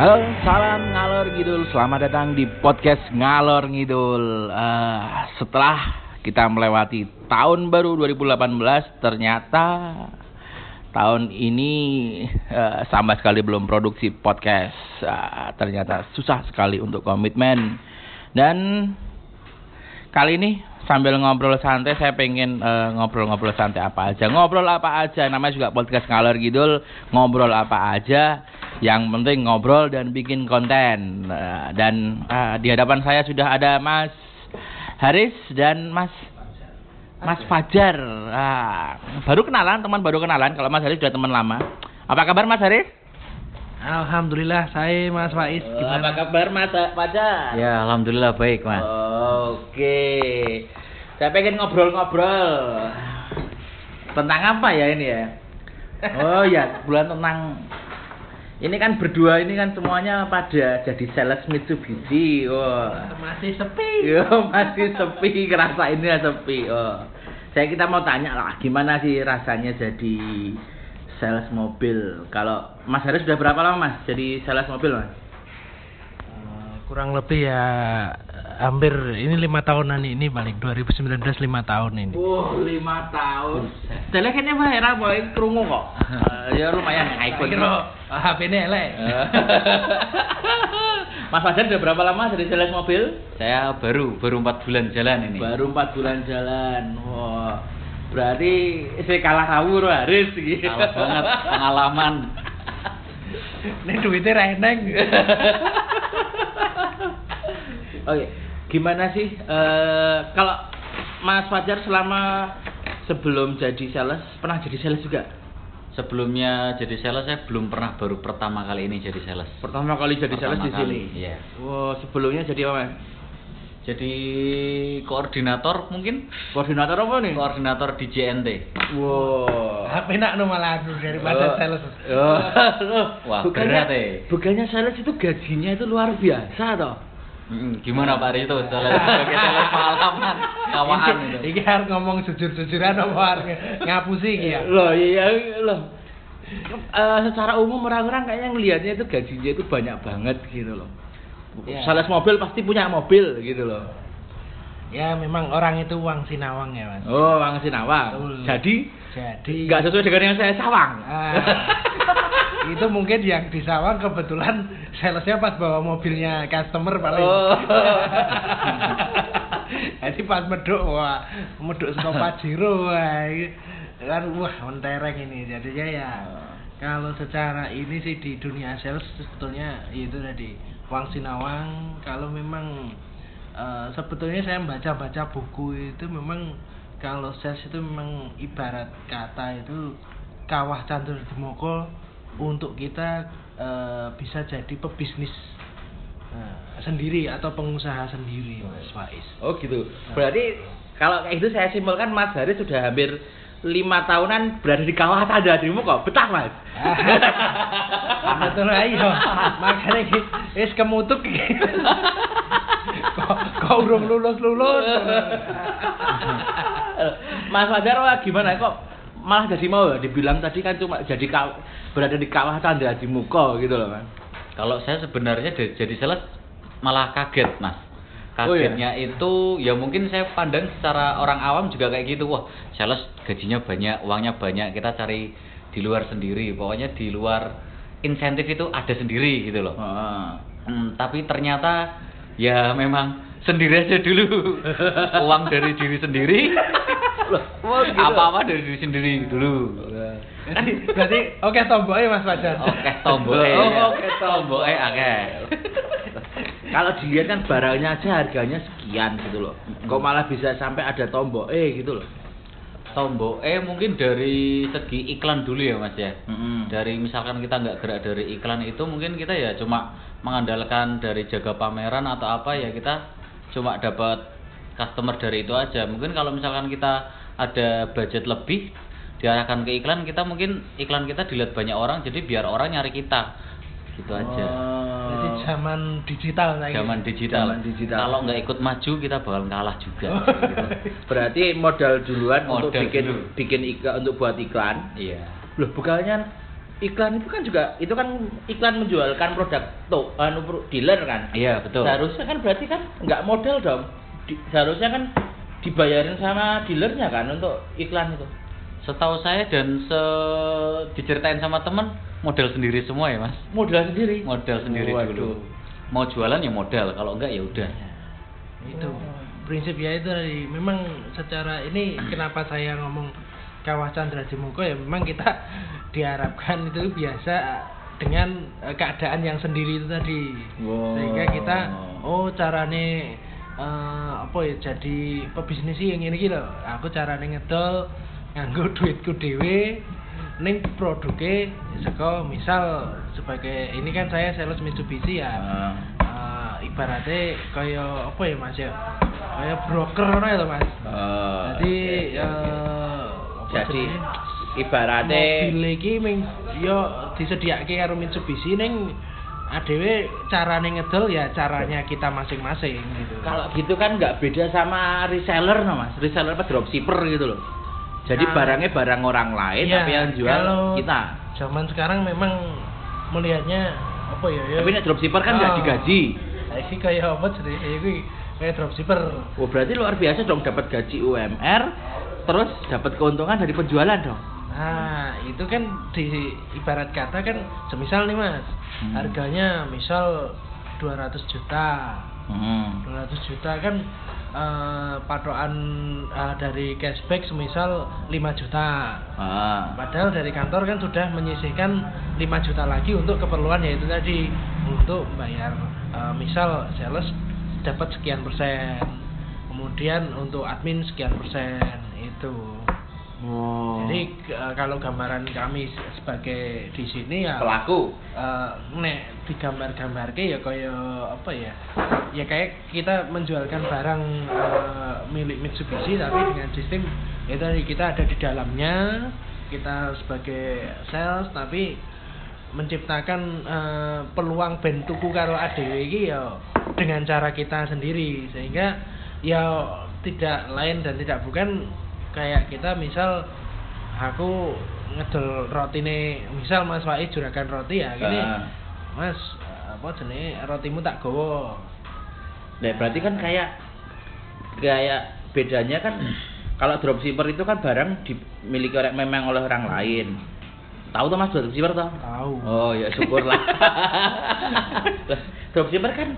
Halo, salam ngalor ngidul. Selamat datang di podcast ngalor ngidul. Eh, setelah kita melewati tahun baru 2018, ternyata tahun ini eh, sama sekali belum produksi podcast. Eh, ternyata susah sekali untuk komitmen. Dan kali ini sambil ngobrol santai saya pengen eh, ngobrol-ngobrol santai apa aja ngobrol apa aja namanya juga podcast ngalor ngidul ngobrol apa aja yang penting ngobrol dan bikin konten Eh, dan eh, di hadapan saya sudah ada Mas Haris dan Mas Mas Fajar Ah, baru kenalan teman baru kenalan kalau Mas Haris sudah teman lama apa kabar Mas Haris Alhamdulillah saya Mas Faiz apa gimana? kabar Mas Fajar Ya, alhamdulillah baik, Mas. Oke. Saya pengen ngobrol-ngobrol. Tentang apa ya ini ya? Oh ya, bulan tentang ini kan berdua ini kan semuanya pada jadi sales Mitsubishi. Wah. Masih sepi. Yo masih sepi, kerasa ini sepi. Oh. Saya kita mau tanya lah, gimana sih rasanya jadi sales mobil? Kalau Mas Haris sudah berapa lama Mas jadi sales mobil Mas? Eh, kurang lebih ya hampir ini lima tahunan ini paling 2019 lima tahun ini. Wah, lima tahun. Tele kene wae ra wae krungu kok. Eh, ya lumayan iPhone. Kira HP ini elek. Mas Fajar udah berapa lama jadi sales mobil? Saya baru baru empat bulan jalan ini. Baru 4 bulan jalan. Wah. Berarti saya kalah kawur Haris gitu. Kalah banget pengalaman. Ini duitnya reneng. Oke, gimana sih eh kalau Mas Fajar selama sebelum jadi sales pernah jadi sales juga? Sebelumnya jadi sales saya belum pernah baru pertama kali ini jadi sales. Pertama kali jadi Pertama sales di sini. Iya. Wah, sebelumnya jadi apa? Jadi koordinator mungkin Koordinator apa nih? koordinator di JNT. Wow. HP nak no malah daripada sales. Oh. Wah, bukannya, berat, eh. bukannya sales itu gajinya itu luar biasa toh? Mm, gimana Pak Rito sebagai sales pengalaman kawan itu. Iki harus ngomong jujur-jujuran apa harus ngapusi iki ya. Loh, iya loh. Eh, secara umum orang-orang kayaknya ngelihatnya itu gajinya itu banyak banget gitu loh. Iya. Sales mobil pasti punya mobil gitu loh. Ya memang orang itu uang sinawang ya Mas. Oh, Bang Sinawang. Betul. Jadi Jadi nggak sesuai dengan yang saya sawang. Ah, itu mungkin yang di sawang kebetulan salesnya pas bawa mobilnya customer paling. Oh. Jadi pas meduk wah, meduk saka Pajero wah. Kan wah mentereng ini. Jadinya ya kalau secara ini sih di dunia sales sebetulnya itu tadi uang sinawang kalau memang eh, sebetulnya saya baca-baca buku itu memang kalau sales itu memang ibarat kata itu kawah candur di moko untuk kita eh, bisa jadi pebisnis eh, sendiri atau pengusaha sendiri Mas Faiz. Oh gitu. Berarti kalau kayak itu saya simpulkan Mas Haris sudah hampir lima tahunan berada di kawah tanda dirimu kok betah mas Betul ayo. Makanya wis kemutuk. kok kok urung lulus-lulus. Mas Fajar wah gimana kok malah jadi mau ya dibilang tadi kan cuma jadi berada di kawah tanda di muka gitu loh kan Kalau saya sebenarnya jadi sales malah kaget, Mas. Oh, iya? Kagetnya itu ya mungkin saya pandang secara orang awam juga kayak gitu. Wah, sales gajinya banyak, uangnya banyak, kita cari di luar sendiri. Pokoknya di luar insentif itu ada sendiri gitu loh. Ah. Hmm, tapi ternyata ya memang sendiri aja dulu. Uang dari diri sendiri. Loh, oh gitu. Apa-apa dari diri sendiri dulu. Berarti oke tomboke Mas Fajar. Oke, tomboke. Oh, oke, tomboke akeh. kalau dilihat kan barangnya aja harganya sekian gitu loh kok malah bisa sampai ada tombol eh gitu loh Tomboke mungkin dari segi iklan dulu ya Mas ya. Mm-mm. Dari misalkan kita nggak gerak dari iklan itu mungkin kita ya cuma mengandalkan dari jaga pameran atau apa ya kita cuma dapat customer dari itu aja. Mungkin kalau misalkan kita ada budget lebih diarahkan ke iklan kita mungkin iklan kita dilihat banyak orang jadi biar orang nyari kita gitu aja. Jadi zaman digital lagi. Zaman digital. Zaman digital. Kalau nggak ikut maju kita bakal kalah juga. Oh. gitu. berarti modal duluan untuk Modal bikin dulu. bikin iklan untuk buat iklan Iya. loh bukannya iklan itu kan juga itu kan iklan menjualkan produk to anu dealer kan. Iya, betul. Seharusnya kan berarti kan nggak model dong. Di- seharusnya kan dibayarin sama dealernya kan untuk iklan itu. Setahu saya dan se diceritain sama teman model sendiri semua ya, Mas. Modal sendiri. Model sendiri Waduh. dulu. Mau jualan ya modal, kalau enggak ya udah. itu prinsipnya itu tadi memang secara ini kenapa saya ngomong kawasan Chandra Muko ya memang kita diharapkan itu biasa dengan eh, keadaan yang sendiri itu tadi Wow. sehingga kita oh carane eh, apa ya jadi pebisnis yang ini gitu aku carane ngedol nganggo duitku dhewe ning produke saka misal sebagai ini kan saya sales Mitsubishi ya Ah. Eh, ibaratnya kayak apa ya mas ya kayak broker ngono ya mas Oh, jadi oke. eh, apa Jadi ibaratnya mobil iki ming yo disediakake karo Mitsubishi ning adewe carane ngedol ya caranya kita masing-masing gitu kalau gitu kan nggak beda sama reseller no mas. Reseller apa dropshipper gitu loh. Jadi Nah. barangnya barang orang lain Iya, tapi yang jual kalau kita. zaman sekarang memang melihatnya apa ya ya Tapi nek dropshipper kan nggak Oh. digaji. Iki kayak apa jadi iki kayak dropshipper Oh berarti luar biasa dong dapat gaji UMR, terus dapat keuntungan dari penjualan dong. Nah, itu kan di ibarat kata kan semisal nih Mas, Hmm. harganya misal 200 juta. Hmm. 200 juta kan eh, patokan eh, dari cashback semisal 5 juta. Ah. Padahal dari kantor kan sudah menyisihkan 5 juta lagi untuk keperluan yaitu tadi untuk bayar eh, misal sales dapat sekian persen. Kemudian untuk admin sekian persen itu. Oh. Jadi eh, kalau gambaran kami se- sebagai di sini ya pelaku. eh, nek digambar-gambar ya kaya apa ya? Ya kayak kita menjualkan barang eh, milik Mitsubishi tapi dengan sistem ya tadi kita ada di dalamnya, kita sebagai sales tapi menciptakan eh, peluang ben tuku karo ADW iki ya dengan cara kita sendiri sehingga ya tidak lain dan tidak bukan kayak kita misal aku ngedol rotine misal Mas Wai juragan roti ya gini Ah. Mas apa jenenge rotimu tak gowo Nah, berarti kan kayak kayak bedanya kan kalau dropshipper itu kan barang dimiliki oleh memang oleh orang lain. Tahu tuh Mas dropshipper toh? tahu Oh ya syukurlah. Lah, dropshipper kan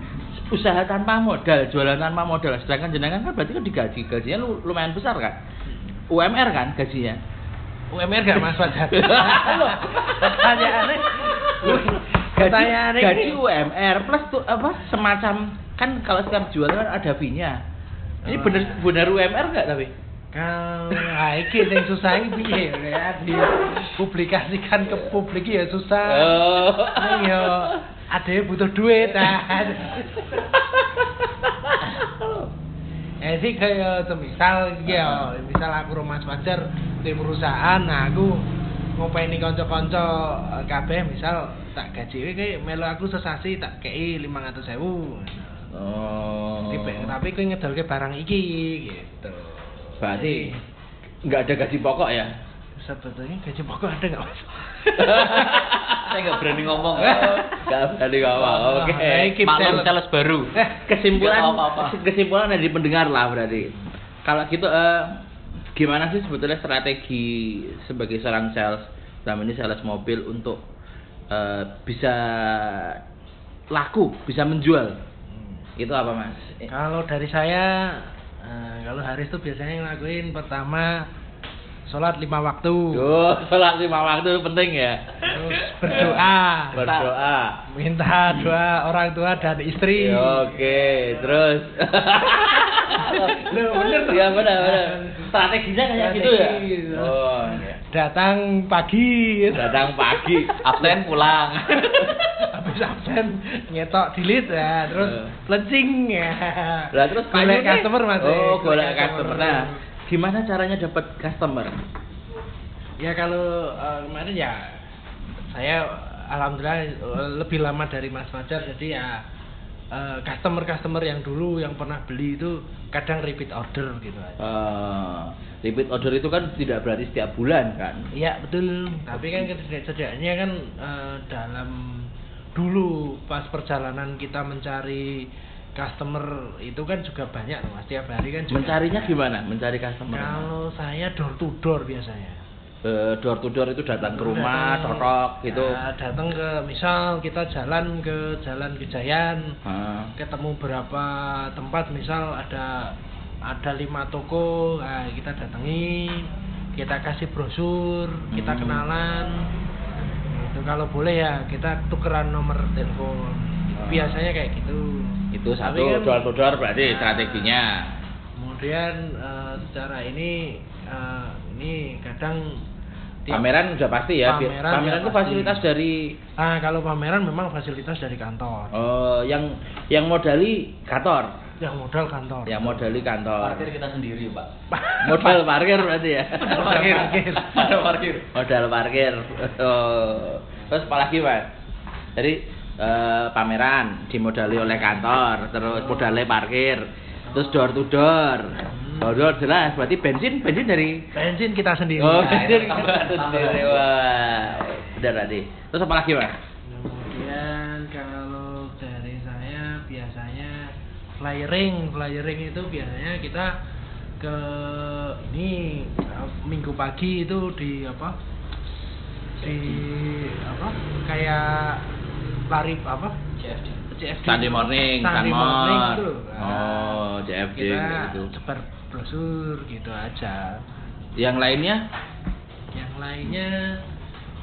usaha tanpa modal, jualan tanpa modal. Sedangkan jenengan kan berarti kan digaji, gajinya lu- lumayan besar kan? UMR kan gajinya? UMR gak Mas Loh, pertanyaannya gaji, gaji ini- UMR plus tuh apa semacam kan kalau setiap jualan kan ada fee-nya. Ini Ah. bener bener UMR nggak tapi? Kalau ah, iki sing susah piye ya dipublikasikan ke publik ya susah. Oh. Yo ade butuh duit. Eh sih kayak semisal ya, misal aku rumah Fajar di perusahaan, nah aku ngopeni kanca-kanca eh, kabeh misal tak gaji kayak melu aku sesasi tak kei 500.000. Oh. Tipe, tapi kowe ngedolke barang iki gitu. Berarti nggak ada gaji pokok ya? sebetulnya gaji pokok ada nggak mas? Saya nggak berani ngomong. Nggak berani ngomong. Oke. Iki Maklum sales. baru. Eh, kesimpulan kesimpulan dari pendengar lah berarti. Kalau gitu eh, gimana sih sebetulnya strategi sebagai seorang sales dalam ini sales mobil untuk eh, bisa laku, bisa menjual? Itu apa mas? Eh, Kalau dari saya, eh, kalau Haris tuh biasanya ngelakuin pertama sholat lima waktu, Yo, sholat lima waktu penting ya. terus berdoa, Berdoa. minta doa orang tua dan istri. Ya, Oke, terus. Loh, bener tuh. Iya benar benar. Strateginya kayak gitu ya. Gitu. Oh, iya. Datang pagi, Datang pagi. Absen pulang. habis absen nyetok dilit ya, terus Eh. pelencing ya. Lah terus golek customer mas. Oh, golek customer. Nah, gimana caranya dapat customer? Ya kalau eh, kemarin ya saya alhamdulillah lebih lama dari Mas Fajar jadi ya eh, customer-customer yang dulu yang pernah beli itu kadang repeat order gitu aja. Eh, repeat order itu kan tidak berarti setiap bulan kan Iya betul. Tapi kan setidaknya kan eh, dalam dulu pas perjalanan kita mencari customer itu kan juga banyak loh mas. Tiap hari kan juga mencarinya banyak. gimana mencari customer Kalau saya door to door biasanya. Eh, door to door itu datang ke rumah Datang- totok gitu Ya, datang ke misal kita jalan ke jalan Gejayan, Ah. ketemu berapa tempat misal ada ada lima toko nah, kita datangi kita kasih brosur kita Hmm. kenalan itu kalau boleh ya kita tukeran nomor telepon biasanya kayak gitu itu satu. kan- door to door berarti Nah, strateginya. Kemudian eh, secara ini eh, ini kadang pameran udah pasti ya Pameran pameran ya itu pasti. fasilitas dari ah kalau pameran memang fasilitas dari kantor. Oh yang yang modali kantor? Yang modal kantor. Yang modali kantor. Parkir kita sendiri, Pak. modal parkir berarti ya? Parkir, parkir. Ada parkir. modal parkir. Oh. terus apa lagi mas jadi eh, pameran dimodali oleh kantor terus modalnya parkir terus door to door door to door jelas berarti bensin bensin dari bensin kita sendiri. Oh bensin kita sendiri wah. Benar berarti terus apa lagi mas? Kemudian kalau dari saya biasanya flyering. Flyering itu biasanya kita ke ini minggu pagi itu di apa? Di apa? Kayak lari apa CFD. CFD Sunday morning, Sunday morning itu Oh, CFD kita kayak gitu. sebar brosur gitu aja yang lainnya yang lainnya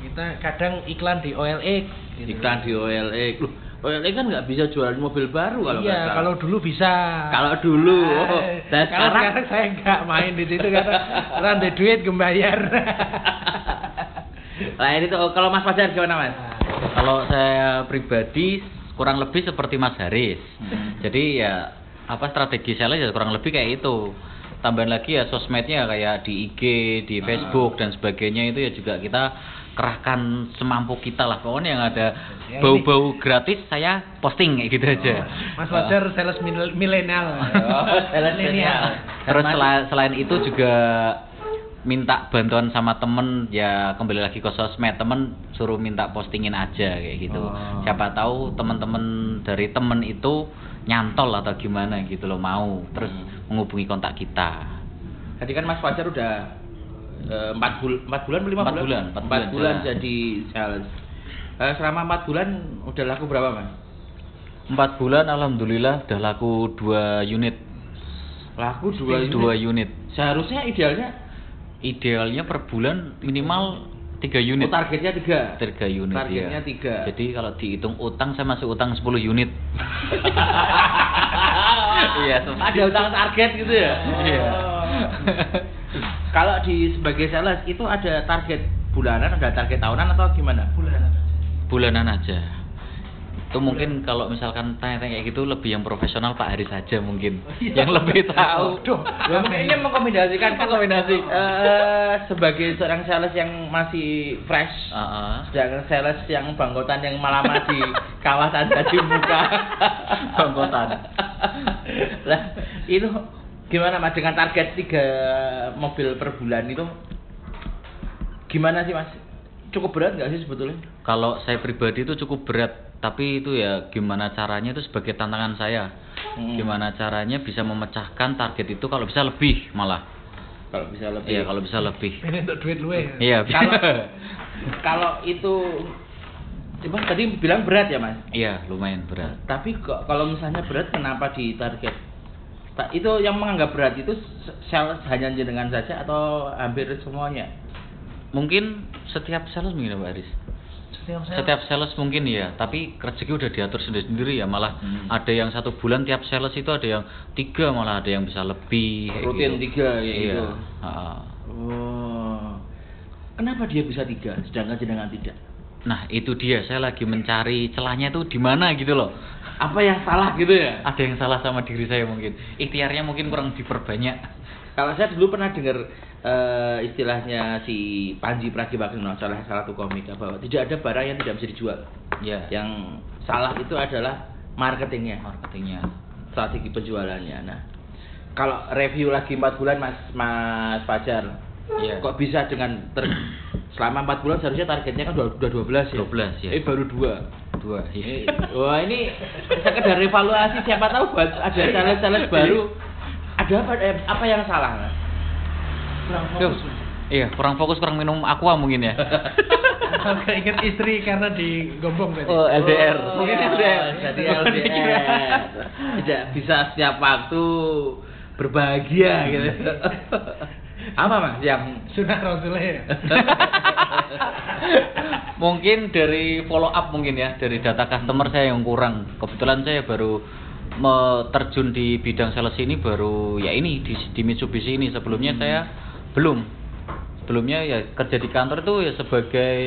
kita kadang iklan di OLX gitu. iklan di OLX Loh, OLX kan nggak bisa jualan mobil baru kalau iya kalau dulu bisa Kalau dulu, oh. Eh, Dan kalau sekarang? sekarang saya nggak main di situ karena ada duit gembayar lain itu oh, kalau Mas Fajar gimana Mas Kalau saya pribadi kurang lebih seperti Mas Haris. Hmm. Jadi ya apa strategi sales ya kurang lebih kayak itu. Tambahan lagi ya sosmednya kayak di IG, di Ah. Facebook dan sebagainya itu ya juga kita kerahkan semampu kita lah. Pokoknya yang ada Ya, bau-bau gratis saya posting kayak gitu aja. Mas Fajar sales mil- milenial Oh, sales milenial. Terus selain itu juga minta bantuan sama temen ya kembali lagi ke sosmed temen suruh minta postingin aja kayak gitu Oh. siapa tahu temen-temen dari temen itu nyantol atau gimana gitu loh mau terus Hmm. menghubungi kontak kita Tadi kan Mas Fajar udah eh, empat bul empat bulan lima Empat bulan? bulan, empat bulan bulan jalan. jadi sales. Eh, selama empat bulan udah laku berapa Mas? empat bulan alhamdulillah udah laku dua unit Laku dua unit. dua unit Seharusnya idealnya idealnya per bulan minimal tiga unit oh, targetnya tiga. tiga unit Targetnya ya. tiga. jadi kalau dihitung utang saya masih utang 10 unit Iya, Ada utang target gitu ya? Iya. Oh. Kalau di sebagai sales itu ada target bulanan, ada target tahunan atau gimana? bulan bulanan aja itu mungkin kalau misalkan tanya-tanya kayak gitu lebih yang profesional Pak Haris saja mungkin Iya. yang lebih tahu Waduh. Ya, mungkin ini mengkombinasikan Mengkombinasi. eh, sebagai seorang sales yang masih fresh Heeh. sedangkan sales yang bangkotan yang malam di kawasan jadi muka Bangkotan. lah itu gimana mas dengan target tiga mobil per bulan itu gimana sih mas cukup berat nggak sih sebetulnya kalau saya pribadi itu cukup berat tapi itu ya gimana caranya itu sebagai tantangan saya. Hmm. gimana caranya bisa memecahkan target itu kalau bisa lebih malah. Kalau bisa lebih. Iya kalau bisa lebih. Ini untuk duit lu ya? Iya. Kalau kalau itu coba tadi bilang berat ya mas? Iya lumayan berat. Tapi kok kalau misalnya berat kenapa di target? Ta- itu yang menganggap berat itu sales hanya jenengan saja atau hampir semuanya? Mungkin setiap sales mungkin Pak Haris setiap saya setiap sales mungkin ya tapi rezeki udah diatur sendiri sendiri ya malah Hmm. ada yang satu bulan tiap sales itu ada yang tiga malah ada yang bisa lebih Rutin gitu. tiga, kayak iya. gitu. oh. Kenapa dia bisa tiga sedangkan jenengan tidak? Nah itu dia saya lagi mencari celahnya itu di mana gitu loh. Apa yang salah gitu ya? Ada yang salah sama diri saya mungkin. Ikhtiarnya mungkin kurang diperbanyak. Kalau saya dulu pernah dengar eh, istilahnya si Panji Pragiwaksono salah satu komika bahwa tidak ada barang yang tidak bisa dijual ya yang salah itu adalah marketingnya, marketingnya. strategi penjualannya. Nah, kalau review lagi empat bulan Mas Mas Fajar, Iya. kok bisa dengan ter selama empat bulan seharusnya targetnya kan udah udah 12 ya. 12 ya. Eh baru dua. Dua. Eh, Wah ini sekedar evaluasi siapa tahu buat ada challenge-challenge baru. Ada apa eh, apa yang salah? Mas? Kurang fokus. Iya, kurang fokus, kurang minum aqua mungkin ya. Agak inget istri karena digombong tadi. Oh, LDR. Oh, Mungkin LDR. Jadi LDR. Tidak bisa setiap waktu berbahagia gitu. Apa Mas yang Sunnah Rasulnya. mungkin dari follow up mungkin ya dari data customer saya yang kurang kebetulan saya baru terjun di bidang sales ini baru ya ini di, di Mitsubishi ini sebelumnya saya belum sebelumnya ya kerja di kantor itu ya sebagai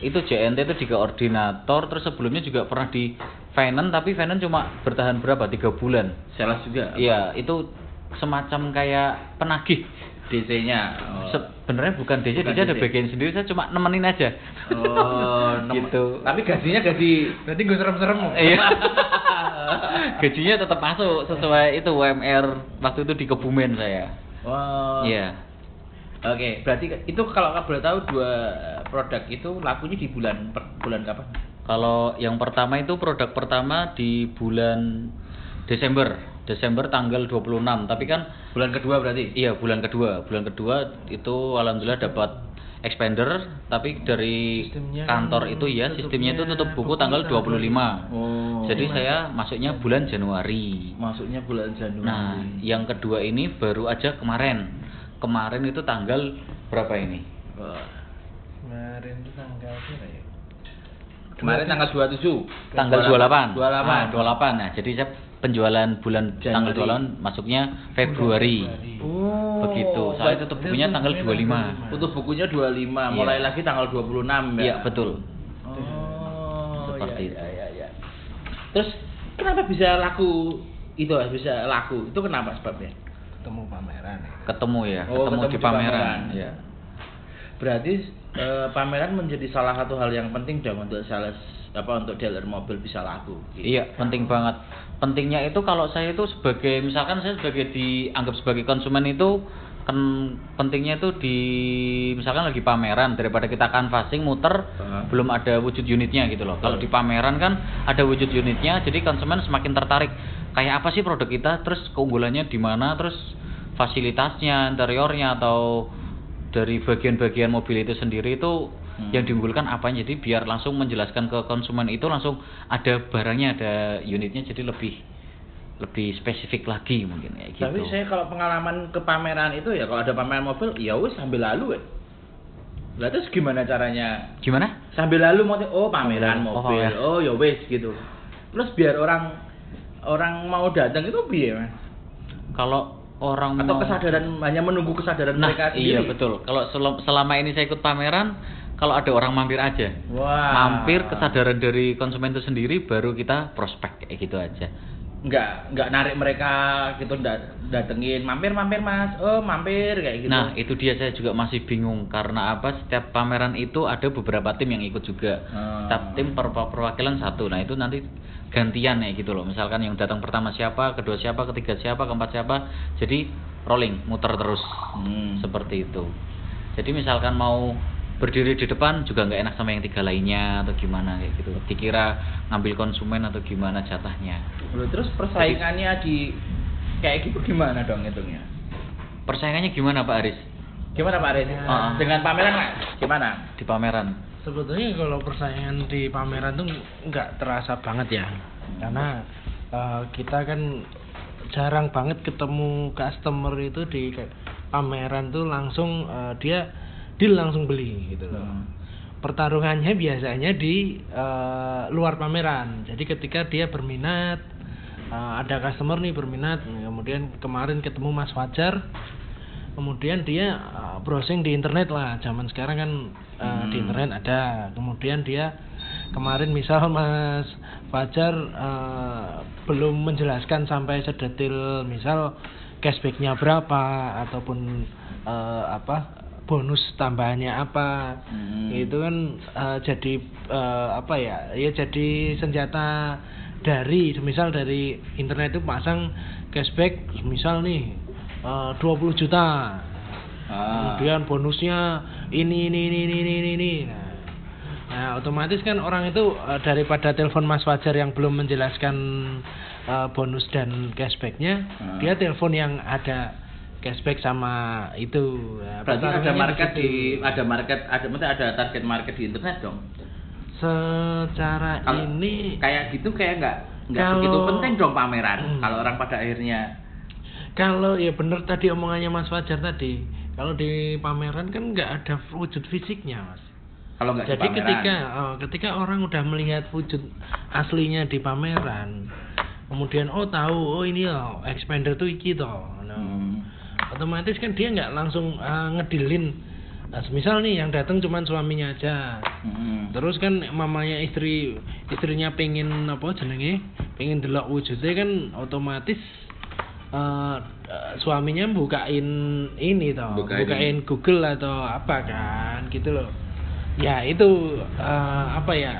itu JNT itu di koordinator terus sebelumnya juga pernah di finance tapi finance cuma bertahan berapa tiga bulan sales juga? iya itu semacam kayak penagih DC-nya. Oh. sebenarnya bukan DC Bukan DC ada DC. bagian sendiri saya cuma nemenin aja Oh, gitu Tapi gajinya gaji Berarti gue serem-serem. Iya. Gajinya tetap masuk sesuai itu UMR waktu itu di Kebumen saya. Oh. Iya. Oke, berarti itu kalau kamu boleh tahu dua produk itu lakunya di bulan per- bulan kapan? Kalau yang pertama itu produk pertama di bulan Desember. Desember tanggal 26. Tapi kan Bulan kedua berarti? iya bulan kedua. Bulan kedua itu alhamdulillah dapat expander tapi dari Sistemnya kan kantor itu ya sistemnya itu tutup buku tanggal 25. Oh. Jadi saya masuknya bulan Januari. masuknya bulan Januari. Nah, yang kedua ini baru aja kemarin. Kemarin itu tanggal berapa ini? Kemarin itu tanggal berapa ya? Kemarin tanggal 27. Tanggal 28. 28. Nah, 28. Nah, jadi saya penjualan bulan Januari. tanggal 28 masuknya Februari. Oh. Begitu. Soalnya tutup bukunya tanggal 25. Tutup bukunya 25, mulai Iya. lagi tanggal 26 ya. Iya, betul. Oh, Seperti iya, itu. iya, iya. Terus kenapa bisa laku itu bisa laku? Itu kenapa sebabnya? Ketemu pameran ya. Ketemu ya, Oh, ketemu, ketemu di di pameran. pameran. Berarti eh, pameran menjadi salah satu hal yang penting dong untuk sales apa untuk dealer mobil bisa laku. gitu. Iya, penting banget. Pentingnya itu kalau saya itu sebagai misalkan saya sebagai dianggap sebagai konsumen itu kan pentingnya itu di misalkan lagi pameran daripada kita canvassing muter Heeh. belum ada wujud unitnya gitu loh. Kalau di pameran kan ada wujud unitnya jadi konsumen semakin tertarik. Kayak apa sih produk kita? Terus keunggulannya di mana? Terus fasilitasnya, interiornya atau dari bagian-bagian mobil itu sendiri itu Hmm. yang diunggulkan apa jadi biar langsung menjelaskan ke konsumen itu langsung ada barangnya ada unitnya jadi lebih lebih spesifik lagi mungkin kayak gitu. Tapi saya kalau pengalaman ke pameran itu ya kalau ada pameran mobil ya wis sambil lalu ya. Lah terus gimana caranya? gimana? Sambil lalu mau oh pameran Oh, mobil. ya. Oh ya wis gitu. Terus biar orang orang mau datang itu Mas? Kalau orang Atau mau- kesadaran hanya menunggu kesadaran nah mereka sendiri. iya betul. Kalau sel- selama ini saya ikut pameran kalau ada orang mampir aja. Wah. Mampir kesadaran dari konsumen itu sendiri baru kita prospek kayak gitu aja. nggak nggak narik mereka gitu da- datengin mampir mampir mas oh mampir kayak gitu Nah, itu dia saya juga masih bingung karena apa? Setiap pameran itu ada beberapa tim yang ikut juga. Hmm. Setiap tim per- perwakilan satu. Nah, itu nanti gantian ya gitu loh. Misalkan yang datang pertama siapa, kedua siapa, ketiga siapa, keempat siapa. Jadi rolling, muter terus. Hmm. Seperti itu. Jadi misalkan mau berdiri di depan juga nggak enak sama yang tiga lainnya atau gimana kayak gitu. Dikira ngambil konsumen atau gimana jatahnya. Loh, terus persaingannya di kayak gitu gimana dong hitungnya Persaingannya gimana Pak Aris gimana pak Aris Ah. dengan pameran gimana di pameran? Sebetulnya kalau persaingan di pameran tuh nggak terasa banget ya, karena eh, kita kan jarang banget ketemu customer itu di pameran tuh langsung eh, dia deal langsung beli gitu loh. Hmm. Pertarungannya biasanya di eh, luar pameran. Jadi ketika dia berminat, eh, ada customer nih berminat, kemudian kemarin ketemu Mas Fajar, kemudian dia uh, browsing di internet lah zaman sekarang kan uh, di Hmm. internet ada kemudian dia kemarin misal Mas Fajar uh, belum menjelaskan sampai sedetil misal cashbacknya berapa ataupun uh, apa bonus tambahannya apa Hmm. itu kan uh, jadi uh, apa ya ya jadi senjata dari misal dari internet itu pasang cashback misal nih eh, 20 juta Ah. kemudian bonusnya ini ini ini ini ini ini. Nah, nah, otomatis kan orang itu eh, daripada telepon Mas Fajar yang belum menjelaskan eh, bonus dan cashbacknya Hmm. dia telepon yang ada cashback sama itu Nah, Berarti ada market di ada market ada maksudnya ada target market di internet dong. secara Kalau ini kayak gitu kayak nggak nggak begitu penting dong pameran. Hmm. Kalau orang pada akhirnya kalau ya bener tadi omongannya Mas Fajar tadi kalau di pameran kan nggak ada wujud fisiknya Mas kalau nggak di Jadi ketika oh, ketika orang udah melihat wujud aslinya di pameran, kemudian oh tahu oh ini loh expander tuh iki toh. Nah, Hmm. Otomatis kan dia nggak langsung ah, ngedilin. Nah, misal nih yang datang cuman suaminya aja. Hmm. Terus kan mamanya istri istrinya pengen apa jenenge? Pengen delok wujudnya kan otomatis eh, eh, suaminya bukain ini toh, Bukain. bukain Google atau apa kan gitu loh. Ya itu eh, apa ya?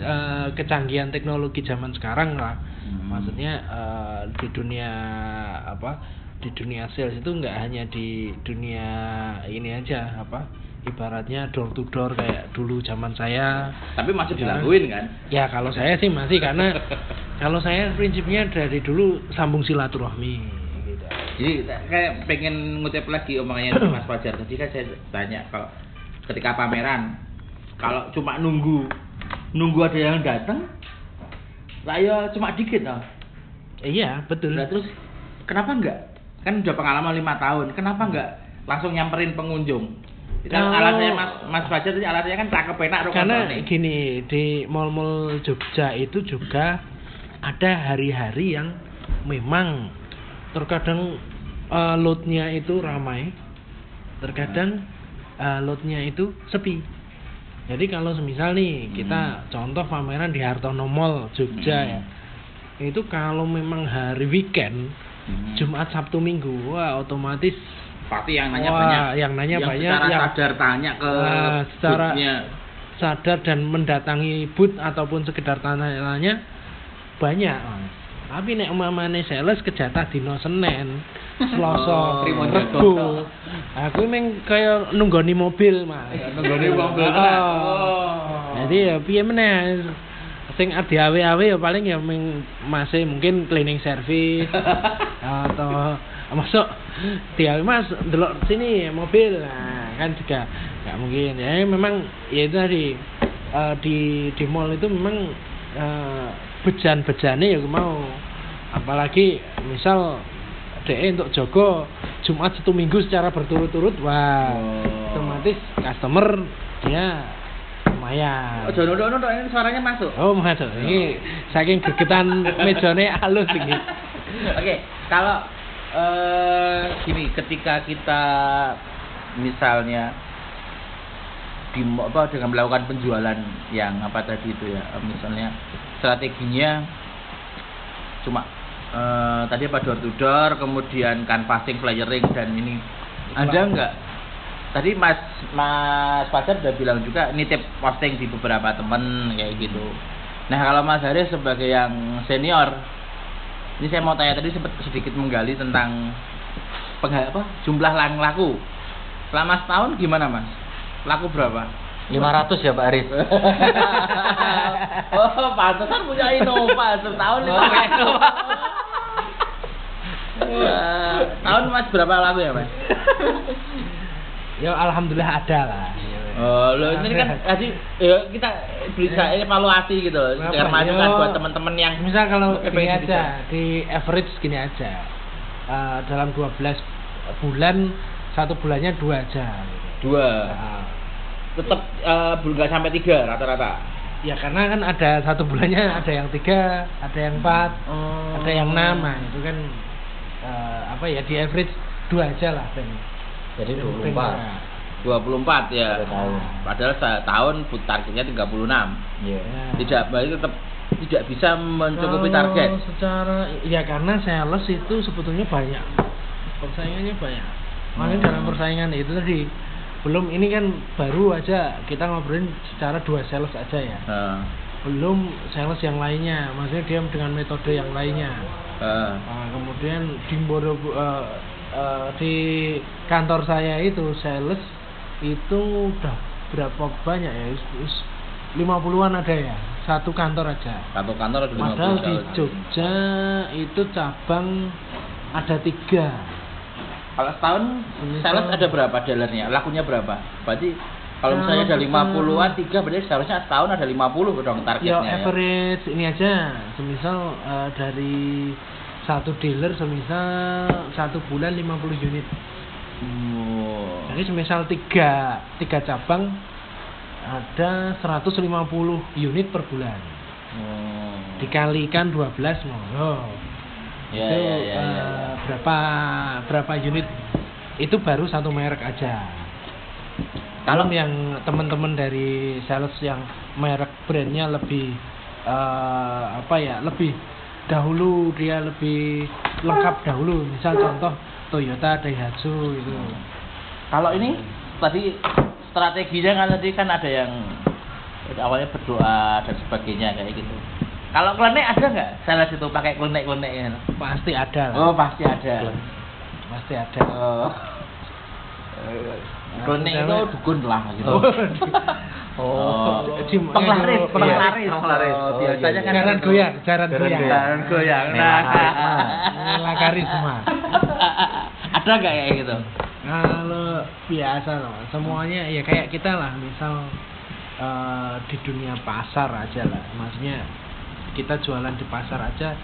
eh, kecanggihan teknologi zaman sekarang lah. Hmm. Maksudnya eh, di dunia apa? Di dunia sales itu nggak hanya di dunia ini aja apa? Ibaratnya door to door kayak dulu zaman saya Tapi masih Ya. dilakuin kan? Ya kalau saya sih masih karena kalau saya prinsipnya dari dulu sambung silaturahmi. Jadi kayak pengen ngutip lagi omongannya Mas Fajar tadi kan saya tanya kalau ketika pameran kalau cuma nunggu nunggu ada yang datang lah ya cuma dikit lah. Iya betul. Lah terus kenapa enggak? Kan udah pengalaman lima tahun, kenapa enggak langsung nyamperin pengunjung? Itu kan alasannya Mas Mas Fajar tadi alasannya kan cakep enak Karena nih. gini di mall-mall Jogja itu juga ada hari-hari yang memang terkadang eh, loadnya itu ramai, terkadang eh, loadnya itu sepi. Jadi kalau semisal nih kita contoh pameran di Hartono Mall Jogja Hmm. ya, itu kalau memang hari weekend Hmm. Jumat Sabtu Minggu wah otomatis Pasti yang nanya Wah, banyak. yang nanya banyak, Secara yang- sadar tanya ke Ah, secara- boothnya. sadar dan mendatangi booth ataupun sekedar tanya-tanya banyak Mas. tapi nek umpamane sales kejatah dino Senin Selasa. Rebo. Aku meng kaya nunggoni mobil Mas. Nunggoni mobil Oh. tenan. Oh. jadi ya piye meneh? Sing adi awe-awe ya paling ya meng masih mungkin cleaning service. Atau masuk. Dia mas delok sini mobil. Nah kan juga nggak mungkin. Ya memang ya itu tadi eh, di di mall itu memang eh, bejan-bejane ya mau. Apalagi misal DE untuk Jogo Jumat satu minggu secara berturut-turut wah Oh. otomatis customer dia lumayan Oh, Jono Dok, ini suaranya masuk. Oh, masuk. Ini saking gegetan mejane halus iki. Oke, kalau eh gini, ketika kita misalnya di apa dengan melakukan penjualan yang apa tadi itu ya, misalnya strateginya cuma eh, tadi apa door to door, kemudian canvassing, flyering dan ini ada nggak? Tadi Mas Mas Fajar udah bilang juga nitip posting di beberapa temen kayak gitu. Nah kalau Mas Haris sebagai yang senior, ini saya mau tanya tadi sempat sedikit menggali tentang pengha- apa jumlah lang laku. Selama setahun gimana Mas? Laku berapa? 500 ya Pak Aris. oh, pantesan punya Innova setahun Innova. Wah, tahun Mas berapa laku ya Mas? Ya alhamdulillah ada lah. Oh, lo ini kan tadi ya kita bisa evaluasi gitu loh, biar masukan buat teman-teman yang misal kalau gini aja di average gini aja. Eh, dalam 12 bulan satu bulannya dua aja. dua, Nah, tetap eh, belum nggak sampai tiga rata-rata. ya karena kan ada satu bulannya ada yang tiga, ada yang empat, Oh. ada yang enam, nah, itu kan eh, apa ya di average dua aja lah Ben. Jadi Ben, 24. 24 ya. Per tahun. Padahal setahun but targetnya 36. Iya. Ya. Tidak berarti tetap tidak bisa mencukupi Kalau target. secara ya karena sales itu sebetulnya banyak persaingannya banyak makanya Hmm. dalam persaingan itu tadi belum ini kan baru aja kita ngobrolin secara dua sales aja ya Nah, belum sales yang lainnya maksudnya dia dengan metode yang lainnya. Eh, Nah, kemudian di Borobu- eh, eh, di kantor saya itu sales itu udah berapa banyak ya? Is- is- 50-an ada ya? Satu kantor aja. Satu kantor ada 50 padahal di. Jogja itu cabang ada tiga. Kalau setahun sales ada berapa dealernya? Lakunya berapa? Berarti kalau misalnya ada Kalau 50-an, tiga berarti seharusnya setahun ada 50 dong ya targetnya ya. average ini aja semisal eh, dari satu dealer semisal satu bulan 50 unit Oh. Jadi semisal tiga, tiga cabang ada 150 unit per bulan. Oh. Dikalikan 12 monggo. Ya, itu ya, ya, ya, eh, ya. berapa berapa unit? Itu baru satu merek aja. Kalau yang teman-teman dari sales yang merek brandnya lebih eh, apa ya lebih dahulu dia lebih lengkap dahulu misal contoh Toyota Daihatsu gitu Kalau ini tadi strateginya kan tadi kan ada yang awalnya berdoa dan sebagainya kayak gitu. Kalau klenik ada nggak? Sales itu pakai klenik-klenik ya? pasti ada lah Oh pasti ada. pasti ada Oh. Klenik itu dukun lah gitu. Oh, Di- penglaris, Iya. penglaris. Penglaris. Oh, Oh, biasanya iya, kan jaran goyang jaran goyang Jaran goyang. Nah. Nela karisma Ada nggak kayak gitu? kalau biasa loh semuanya ya kayak kita lah misal eh, di dunia pasar aja lah maksudnya kita jualan di pasar aja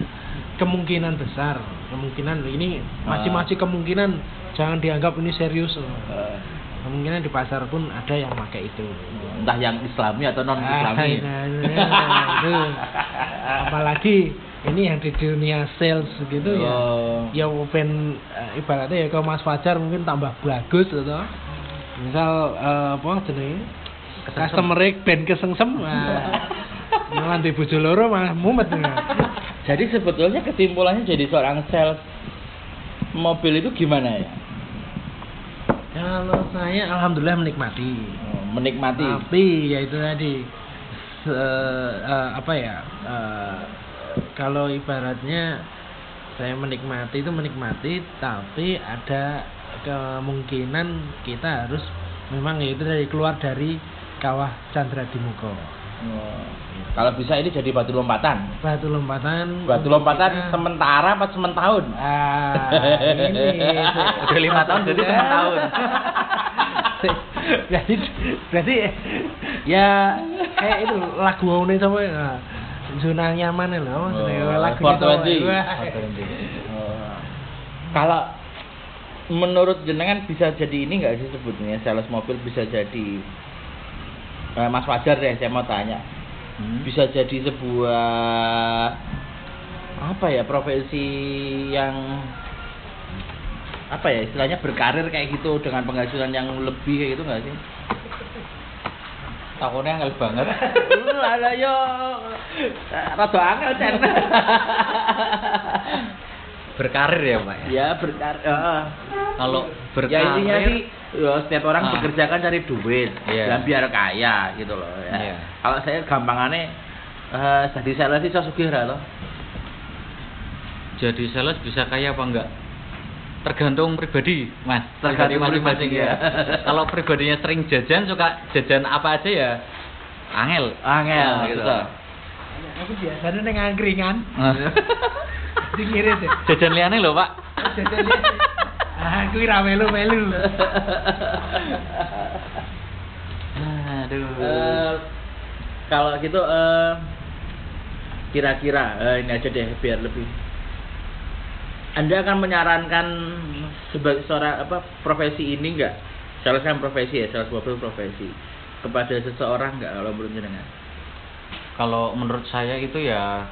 kemungkinan besar kemungkinan ini masih Ah. masih kemungkinan jangan dianggap ini serius loh. Kemungkinan di pasar pun ada yang pakai itu entah yang Islami atau non Ah, Islami. nah, nah, itu. apalagi ini yang di dunia sales gitu ya Oh. ya open eh, ibaratnya ya kalau Mas Fajar mungkin tambah bagus gitu misal eh, apa jenenge customer band kesengsem nah, nanti bojo loro malah mumet ya. Jadi sebetulnya kesimpulannya jadi seorang sales mobil itu gimana ya? Kalau saya alhamdulillah menikmati Oh, Menikmati. tapi ya itu tadi se- eh, apa ya eh, kalau ibaratnya saya menikmati itu menikmati tapi ada kemungkinan kita harus memang ya itu dari keluar dari kawah Chandra Dimuko Oh. Kalau bisa ini jadi batu lompatan. batu lompatan Batu lompatan kita- sementara apa sementahun? ah ini Udah lima tahun, jadi Maksudnya- setengah tahun. jadi berarti ya kayak itu lagu ini sama ya zona nyaman loh Oh, lagu 420. Wah. Oh. Kalau menurut jenengan bisa jadi ini nggak sih sebetulnya sales mobil bisa jadi Eh, Mas Fajar deh saya mau tanya Hmm. bisa jadi sebuah apa ya profesi yang apa ya istilahnya berkarir kayak gitu dengan penghasilan yang lebih kayak gitu nggak sih? Takutnya angel banget. Lah yo rada angel Cen. Berkarir ya, Pak ya. ya berkarir. Kalau Ya berkarir intinya sih ya, setiap orang Ah. bekerja kan cari duit Iya. dan biar kaya gitu loh ya. Iya. Kalau saya gampangannya eh jadi sales sih sugih loh. jadi sales bisa kaya apa enggak? Tergantung pribadi, Mas. Tergantung Pribadi masing-masing pribadi, ya. ya. Kalau pribadinya sering jajan, suka jajan apa aja ya angel. Angel Nah, gitu. aku biasanya neng angkringan dikirim deh jajan liane loh, Pak. jadi ah aku ira melu melu Aduh. Eh, kalau gitu eh kira-kira eh, ini aja deh biar lebih. Anda akan menyarankan sebagai seorang apa profesi ini enggak sales kan profesi ya sales mobil profesi. Kepada seseorang enggak kalau menurut jenengan? Kalau menurut saya itu ya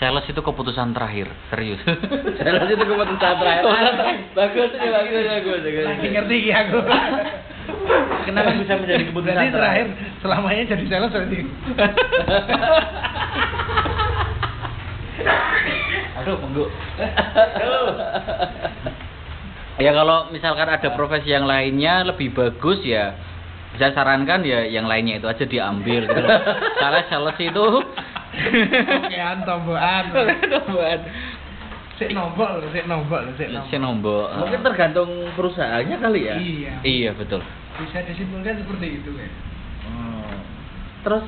sales itu keputusan terakhir, serius. sales itu keputusan terakhir. Bagus ini bagus bagus bagus lagi ngerti ya aku. Kenapa bisa menjadi keputusan terakhir? terakhir? Selamanya jadi sales berarti. Aduh, monggo. ya kalau misalkan ada profesi yang lainnya lebih bagus ya saya sarankan ya yang lainnya itu aja diambil gitu. Soalnya sales itu Okean tombokan. Tombokan. Sik nombok lho, sik nombok lho, sik nombok. Si nombok. Mungkin tergantung perusahaannya kali ya. Iya. Iya betul. Bisa disimpulkan seperti itu ya. Hmm. Terus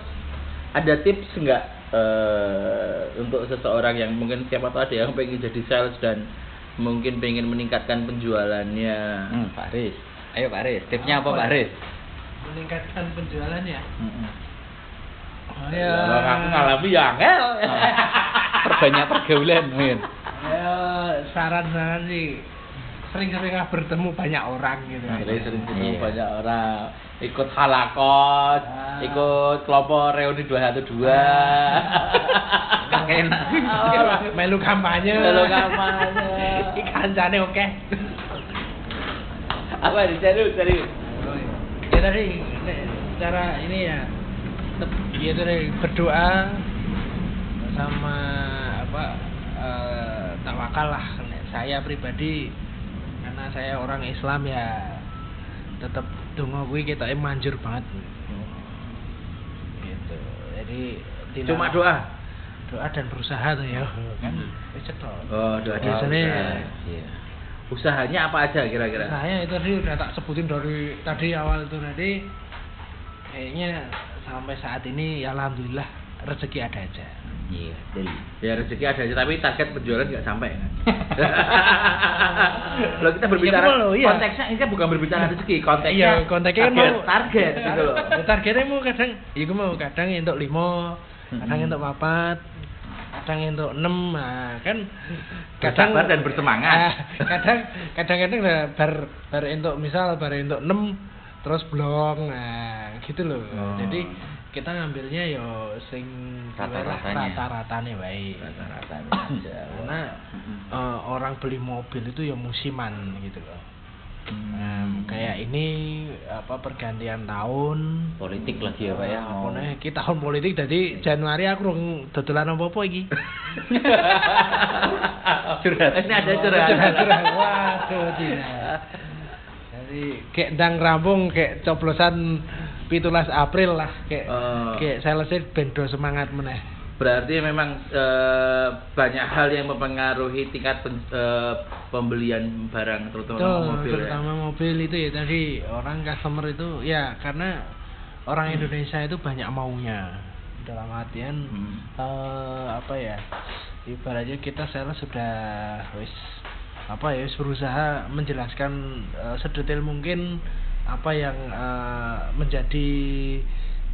ada tips nggak eh, untuk seseorang yang mungkin siapa tahu ada yang pengen jadi sales dan mungkin pengen meningkatkan penjualannya. Hmm, Pak Riz. Ayo Pak Riz, tipsnya apa, Apa Pak? Riz? Meningkatkan penjualannya. Oh, Ya, aku ngalami ya angel. Perbanyak pergaulan, Min. Ya, saran-saran sih sering-sering bertemu banyak orang gitu. Jadi sering ketemu Iya. banyak orang ikut halakot, Ah. ikut kelompok reuni 212. Gak enak. Melu kampanye. Melu kampanye. Kancane oke. Apa di serius serius? Ya tadi cara ini ya tep- ya tadi berdoa sama apa eh, tawakal lah saya pribadi karena saya orang Islam ya tetap dongo kuwi ketoke manjur banget gitu jadi Cuma doa. doa dan berusaha tuh ya kan Hmm. Oh, doa Biasanya- usaha. Iya. Usahanya apa aja kira-kira? saya itu tadi udah tak sebutin dari tadi awal itu tadi kayaknya sampai saat ini ya alhamdulillah rezeki ada aja Iya. Ya rezeki ada aja, tapi target penjualan nggak sampai kan? Kalau kita berbicara loh, iya. konteksnya ini kan bukan berbicara rezeki, konteksnya Iya, konteksnya target, mau- target gitu loh. Ya, targetnya mau kadang ya gue mau kadang untuk lima kadang untuk papat kadang untuk enam nah kan Bersabar dan bersemangat. Ah, kadang kadang-kadang lah bar bar untuk misal bar untuk enam terus blong nah gitu loh Oh. jadi kita ngambilnya yo sing Rata-ratanya. rata-ratanya baik Rata-ratanya karena eh, orang beli mobil itu ya musiman gitu loh Em, kayak ini apa pergantian tahun Politik lagi ya, Pak ya. Apa nih, kita tahun politik jadi Januari aku rung dodolan apa-apa iki. curhat. Ini ada curhat. Curhat-curhat. Waduh, tidak. Jadi kayak ndang rampung kayak coblosan 17 April lah kayak Oh. kayak selesai bendo semangat meneh. Berarti memang eh, banyak hal yang mempengaruhi tingkat pen- eh, pembelian barang terutama Betul, mobil ya. terutama mobil itu ya tadi orang customer itu ya karena orang Indonesia itu banyak maunya dalam artian Hmm. eh, apa ya ibaratnya kita sales sudah wis apa ya berusaha menjelaskan eh, sedetail mungkin apa yang eh, menjadi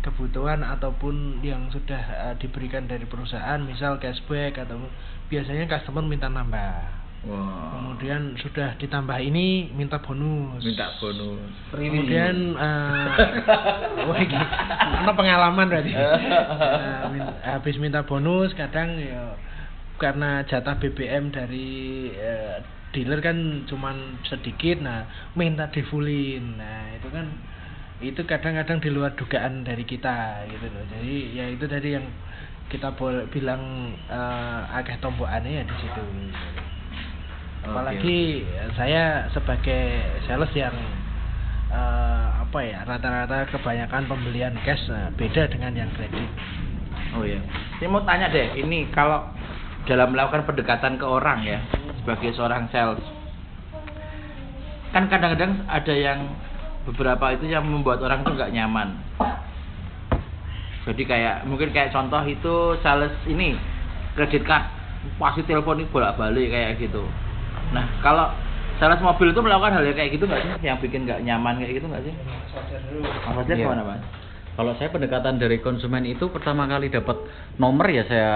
kebutuhan ataupun yang sudah eh, diberikan dari perusahaan misal cashback atau biasanya customer minta nambah Wah. kemudian sudah ditambah ini minta bonus minta bonus. kemudian eh wah iki ana pengalaman berarti Eh, min- habis minta bonus kadang ya karena jatah BBM dari eh, dealer kan cuman sedikit nah minta difulin nah itu kan itu kadang-kadang di luar dugaan dari kita gitu loh. Jadi ya itu tadi yang kita boleh bilang eh, akeh tombokannya ya di situ. Apalagi saya sebagai sales yang eh, apa ya rata-rata kebanyakan pembelian cash nah, beda dengan yang kredit. Oh iya. Saya mau tanya deh, ini kalau dalam melakukan pendekatan ke orang ya, sebagai seorang sales, kan kadang-kadang ada yang beberapa itu yang membuat orang tuh nggak nyaman. Jadi kayak mungkin kayak contoh itu sales ini kredit card pasti telepon ini bolak-balik kayak gitu. Nah kalau sales mobil itu melakukan hal yang kayak gitu nggak sih, yang bikin nggak nyaman kayak gitu nggak sih? Mas Fajar Iya. gimana mas? Kalau saya pendekatan dari konsumen itu pertama kali dapat nomor ya saya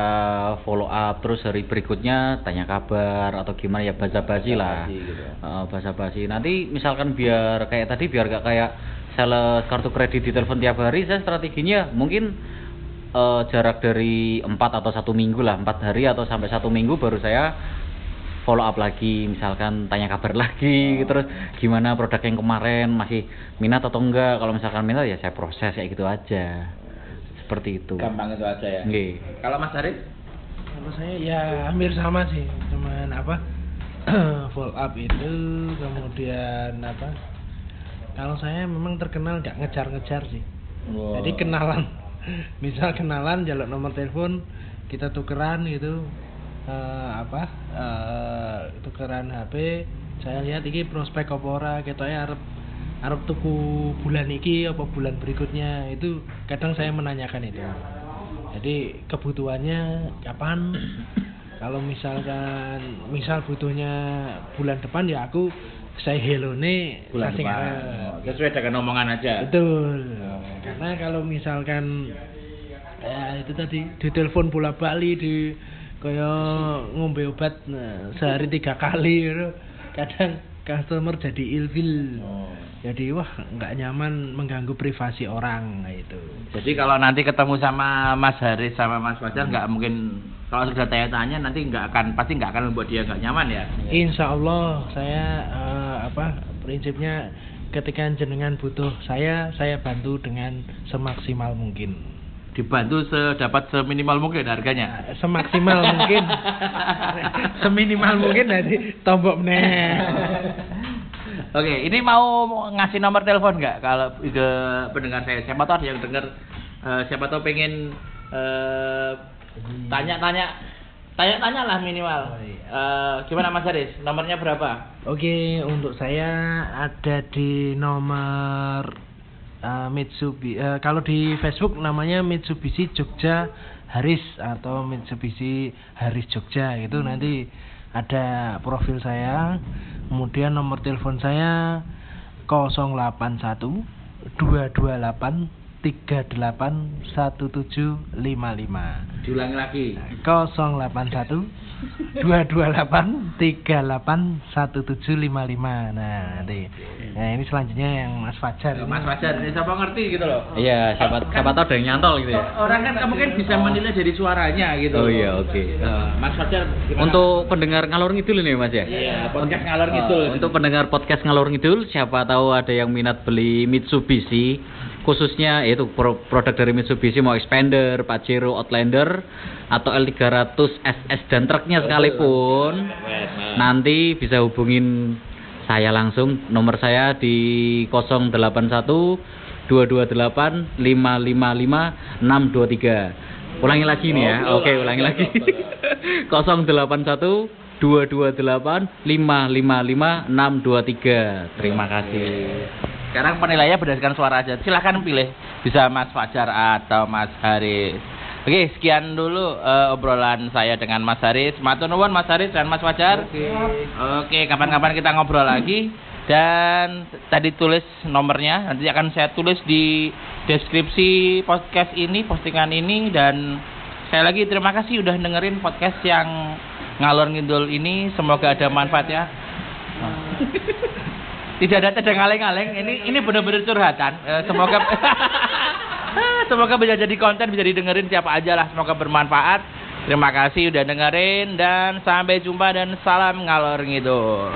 follow up terus hari berikutnya tanya kabar atau gimana ya basa-basi lah. Basa-basi gitu. Eh, basa-basi. Nanti misalkan biar kayak tadi biar gak kayak sales kartu kredit di telepon tiap hari, saya strateginya mungkin eh, jarak dari empat atau satu minggu lah, empat hari atau sampai satu minggu baru saya follow up lagi misalkan tanya kabar lagi Oh. terus gimana produk yang kemarin masih minat atau enggak kalau misalkan minat ya saya proses kayak gitu aja seperti itu Gampang itu aja ya. Nggih. Kalau Mas Arif? kalau saya ya hampir sama sih cuman apa follow up itu kemudian apa kalau saya memang terkenal nggak ngejar-ngejar sih Wow. jadi kenalan misal kenalan jaluk nomor telepon kita tukeran gitu eh, apa eh, tukeran HP saya lihat ini prospek apa ora ketoknya arep arep tuku bulan iki apa bulan berikutnya itu kadang saya menanyakan itu jadi kebutuhannya kapan kalau misalkan misal butuhnya bulan depan ya aku saya hello nih Bulan depan. ngarep. Sesuai dengan omongan aja. Betul. Karena kalau misalkan ya itu tadi ditelepon bola bali di kaya ngombe obat nah, sehari tiga kali gitu. kadang customer jadi ilfil Oh. jadi wah nggak nyaman mengganggu privasi orang itu Jadi kalau nanti ketemu sama Mas Haris sama Mas Fajar nggak mungkin kalau sudah tanya-tanya nanti nggak akan pasti nggak akan membuat dia nggak nyaman ya. Insya Allah saya eh, apa prinsipnya ketika jenengan butuh saya saya bantu dengan semaksimal mungkin Dibantu sedapat seminimal mungkin harganya. Semaksimal mungkin seminimal mungkin nanti tombok meneh Oke, ini mau ngasih nomor telepon nggak kalau ke pendengar saya? Siapa tahu ada yang dengar, eh, siapa tahu pengen eh, tanya-tanya, tanya-tanya lah minimal. Eh, gimana Mas Haris? Nomornya berapa? Oke untuk saya ada di nomor eh, Mitsubishi eh, kalau di Facebook namanya Mitsubishi Jogja Haris atau Mitsubishi Haris Jogja itu nanti ada profil saya. Kemudian nomor telepon saya 081 228 38 1755 Diulangi lagi. 081 228 38 1755 nah nanti nah ini selanjutnya yang Mas Fajar ini. Mas Fajar, ini siapa ngerti gitu loh? Iya, siapa siapa tahu ada yang nyantol gitu ya. Orang kan kamu kan bisa menilai dari suaranya gitu. Oh iya, oke. Eh, Mas Fajar gimana? Untuk pendengar ngalor ngidul ini Mas ya. Iya, podcast ngalor ngidul. untuk pendengar podcast ngalor ngidul, siapa tahu ada yang minat beli Mitsubishi, khususnya yaitu pro- produk dari Mitsubishi mau Expander, Pajero, Outlander atau L300 SS dan truknya sekalipun, nanti bisa hubungin saya langsung. Nomor saya di 081 228 555 623. Ulangi lagi nih ya. Oh, Oke, ulang. ulangi lagi. 081 228 555 623. Terima kasih. Sekarang penilaiannya berdasarkan suara aja. Silahkan pilih. Bisa Mas Fajar atau Mas Haris. Oke, sekian dulu eh, obrolan saya dengan Mas Haris. Matur nuwun Mas Haris dan Mas Fajar. Oke, kapan-kapan kita ngobrol lagi. Dan tadi tulis nomornya, nanti akan saya tulis di deskripsi podcast ini, postingan ini dan saya lagi terima kasih udah dengerin podcast yang ngalor ngidul ini. Semoga ada manfaatnya. Tidak ada tidak ngaleng-ngaleng. Ini ini benar-benar curhatan. Eh, semoga semoga bisa jadi konten bisa didengerin siapa aja lah. Semoga bermanfaat. Terima kasih udah dengerin dan sampai jumpa dan salam ngalor ngidul.